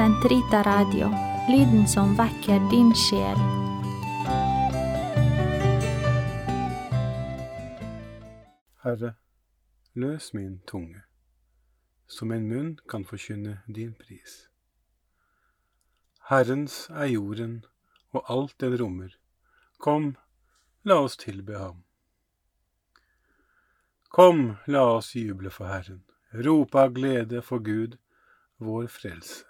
Sentrita Radio, lyden som vekker din sjel. Herre, løs min tunge, så min munn kan forkynne din pris. Herrens er jorden og alt den rommer. Kom, la oss tilbe ham. Kom, la oss juble for Herren, rope av glede for Gud, vår frelse.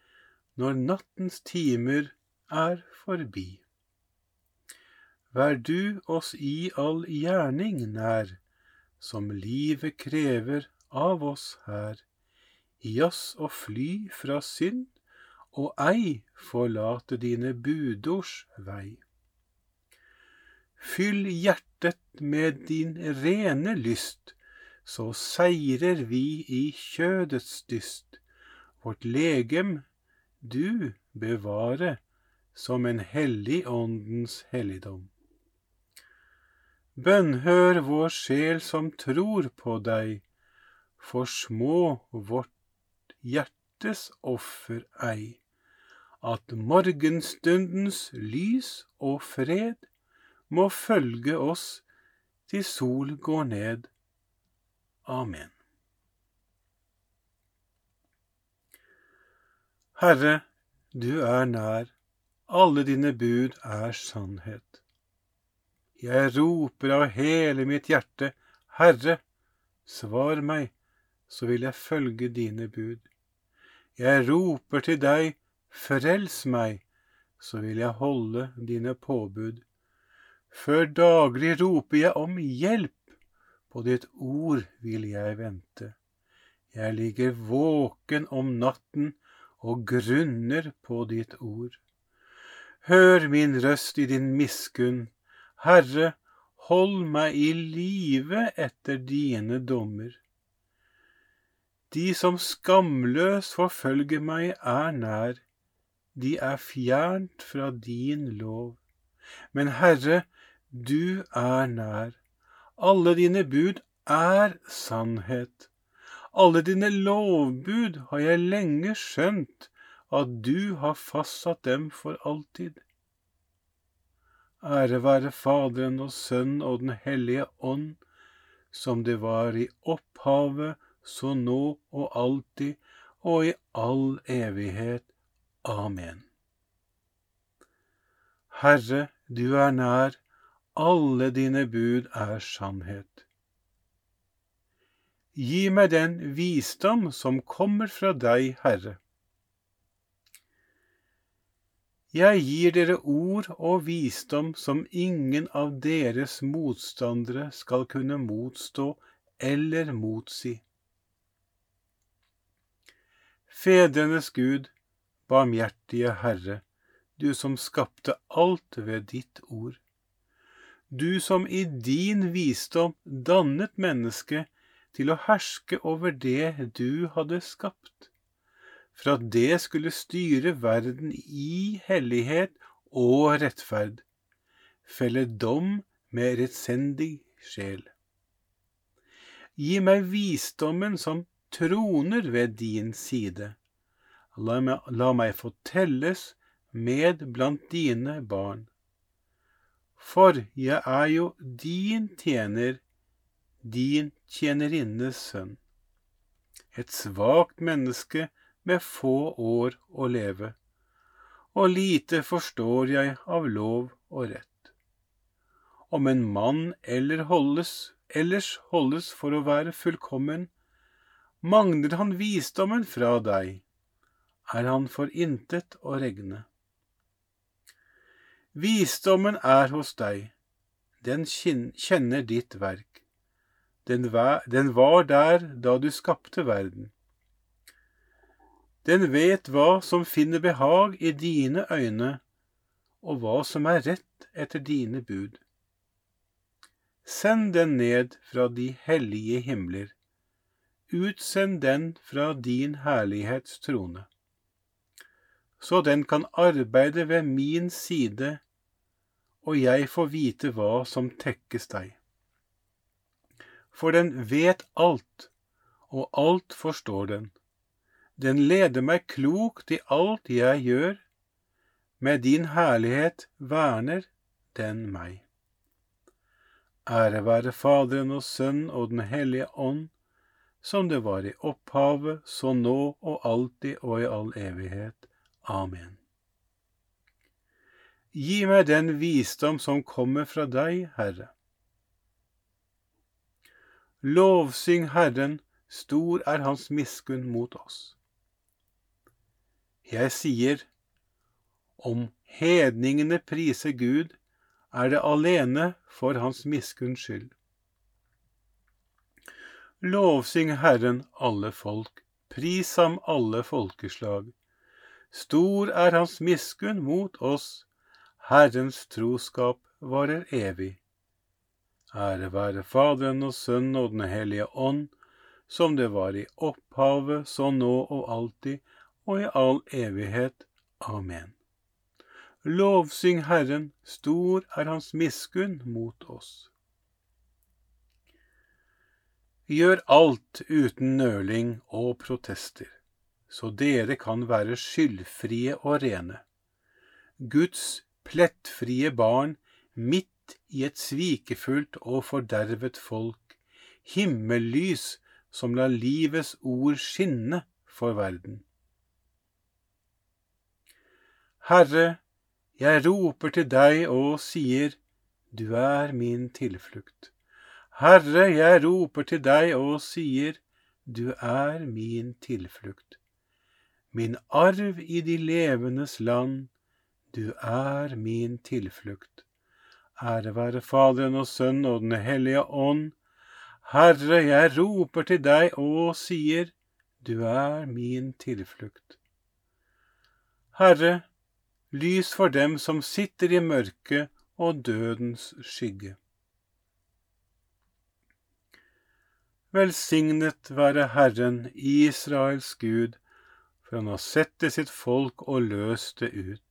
når nattens timer er forbi. Vær du oss i all gjerning nær, som livet krever av oss her. I oss å fly fra synd, og ei forlate dine budords vei. Fyll hjertet med din rene lyst, så seirer vi i kjødets dyst. Vårt legem du bevare som en hellig åndens helligdom. Bønnhør vår sjel som tror på deg, for små vårt hjertes offer ei, at morgenstundens lys og fred må følge oss til sol går ned. Amen. Herre, du er nær, alle dine bud er sannhet. Jeg roper av hele mitt hjerte, Herre, svar meg, så vil jeg følge dine bud. Jeg roper til deg, frels meg, så vil jeg holde dine påbud. Før daglig roper jeg om hjelp, på ditt ord vil jeg vente. Jeg ligger våken om natten og grunner på ditt ord. Hør min røst i din miskunn, Herre, hold meg i live etter dine dommer. De som skamløst forfølger meg, er nær, de er fjernt fra din lov. Men Herre, du er nær, alle dine bud er sannhet. Alle dine lovbud har jeg lenge skjønt, at du har fastsatt dem for alltid. Ære være Faderen og Sønnen og Den hellige ånd, som det var i opphavet, så nå og alltid og i all evighet. Amen. Herre, du er nær, alle dine bud er sannhet. Gi meg den visdom som kommer fra deg, Herre. Jeg gir dere ord og visdom som ingen av deres motstandere skal kunne motstå eller motsi. Fedrenes Gud, barmhjertige Herre, du som skapte alt ved ditt ord. Du som i din visdom dannet mennesket til å herske over det du hadde skapt for at det skulle styre verden i hellighet og rettferd, felle dom med rettsendig sjel. Gi meg visdommen som troner ved din side. La meg, la meg få telles med blant dine barn. For jeg er jo din tjener, din tjenerinnes sønn. Et svakt menneske med få år å leve, og lite forstår jeg av lov og rett. Om en mann eller holdes, ellers holdes for å være fullkommen, mangler han visdommen fra deg, er han for intet å regne. Visdommen er hos deg, den kjenner ditt verk. Den var der da du skapte verden. Den vet hva som finner behag i dine øyne, og hva som er rett etter dine bud. Send den ned fra de hellige himler, utsend den fra din herlighets trone, så den kan arbeide ved min side, og jeg får vite hva som tekkes deg. For den vet alt, og alt forstår den. Den leder meg klokt i alt jeg gjør, med din herlighet verner den meg. Ære være Faderen og Sønnen og Den hellige ånd, som det var i opphavet, så nå og alltid og i all evighet. Amen. Gi meg den visdom som kommer fra deg, Herre. Lovsyng Herren, stor er Hans miskunn mot oss. Jeg sier, om hedningene priser Gud, er det alene for hans miskunns skyld. Lovsyng Herren alle folk, pris ham alle folkeslag. Stor er hans miskunn mot oss, Herrens troskap varer evig. Ære være Faderen og Sønnen og Den hellige ånd, som det var i opphavet, så nå og alltid, og i all evighet. Amen. Lovsyng Herren, stor er hans miskunn mot oss. Gjør alt uten nøling og protester, så dere kan være skyldfrie og rene. Guds plettfrie barn midt i et svikefullt og fordervet folk, himmellys som lar livets ord skinne for verden. Herre, jeg roper til deg og sier, du er min tilflukt. Herre, jeg roper til deg og sier, du er min tilflukt. Min arv i de levendes land, du er min tilflukt. Ære være Faderen og Sønnen og Den hellige ånd. Herre, jeg roper til deg og sier, du er min tilflukt. Herre, lys for dem som sitter i mørket og dødens skygge. Velsignet være Herren, Israels Gud, for han har sett det sitt folk og løst det ut.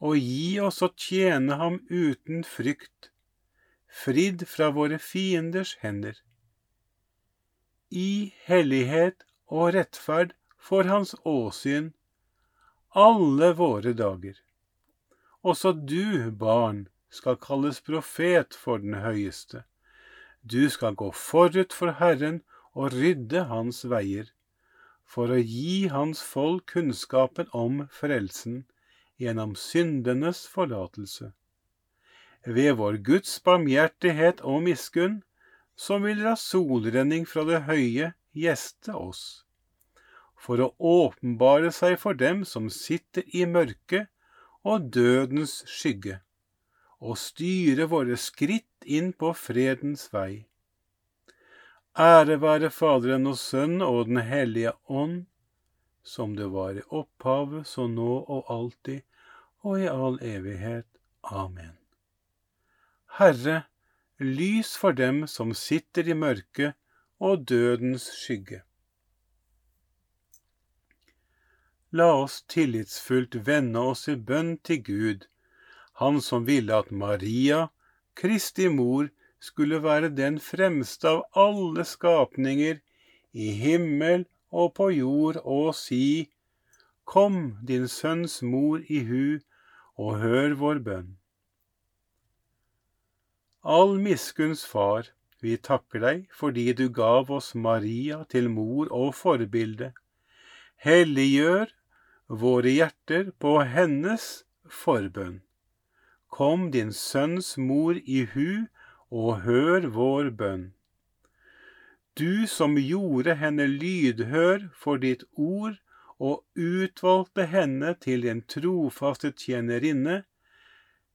og gi oss å tjene ham uten frykt, fridd fra våre fienders hender. i hellighet og rettferd for hans åsyn alle våre dager. Også du, barn, skal kalles profet for den høyeste. Du skal gå forut for Herren og rydde hans veier, for å gi hans folk kunnskapen om frelsen gjennom syndenes forlatelse. Ved vår Guds barmhjertighet og miskunn, som vil la solrenning fra det høye gjeste oss, for å åpenbare seg for dem som sitter i mørket og dødens skygge, og styre våre skritt inn på fredens vei. Ære være Faderen og Sønnen og Den hellige ånd, som det var i opphavet, så nå og alltid, og i all evighet. Amen. Herre, lys for dem som sitter i mørket og dødens skygge. La oss tillitsfullt vende oss i bønn til Gud, Han som ville at Maria, Kristi mor, skulle være den fremste av alle skapninger i himmel og på jord, og si, Kom, din sønns mor i hu, og hør vår bønn. All miskunns far, vi takker deg fordi du gav oss Maria til mor og forbilde. Helliggjør våre hjerter på hennes forbønn. Kom din sønns mor i hu, og hør vår bønn. Du som gjorde henne lydhør for ditt ord og utvalgte henne til din trofaste tjenerinne,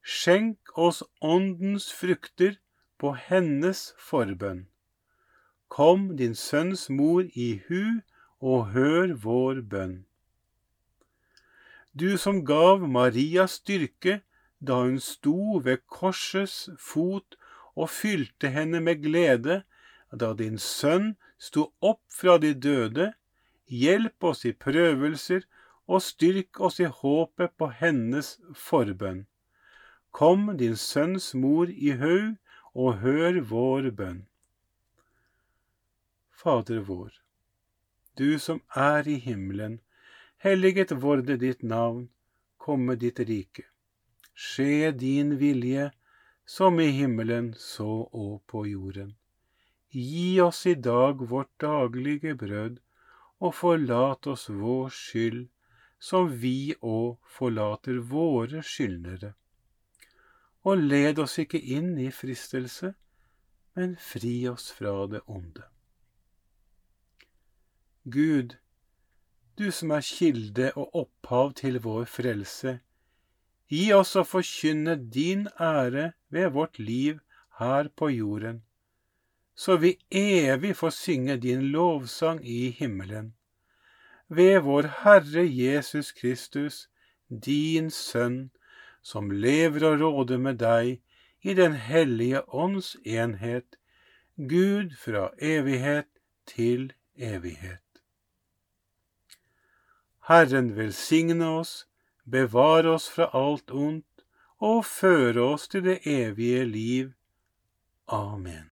skjenk oss åndens frukter på hennes forbønn. Kom din sønns mor i hu, og hør vår bønn du som gav Maria styrke da hun sto ved korsets fot og fylte henne med glede da din sønn sto opp fra de døde, hjelp oss i prøvelser og styrk oss i håpet på hennes forbønn. Kom din sønns mor i haug og hør vår bønn. Fader vår, du som er i himmelen, Helliget vorde ditt navn, komme ditt rike. Skje din vilje, som i himmelen, så og på jorden. Gi oss i dag vårt daglige brød, og forlat oss vår skyld, som vi òg forlater våre skyldnere. Og led oss ikke inn i fristelse, men fri oss fra det onde. Gud, du som er kilde og opphav til vår frelse. Gi oss å forkynne din ære ved vårt liv her på jorden, så vi evig får synge din lovsang i himmelen. Ved vår Herre Jesus Kristus, din Sønn, som lever og råder med deg i Den hellige ånds enhet, Gud fra evighet til evighet. Herren velsigne oss, bevare oss fra alt ondt og føre oss til det evige liv. Amen.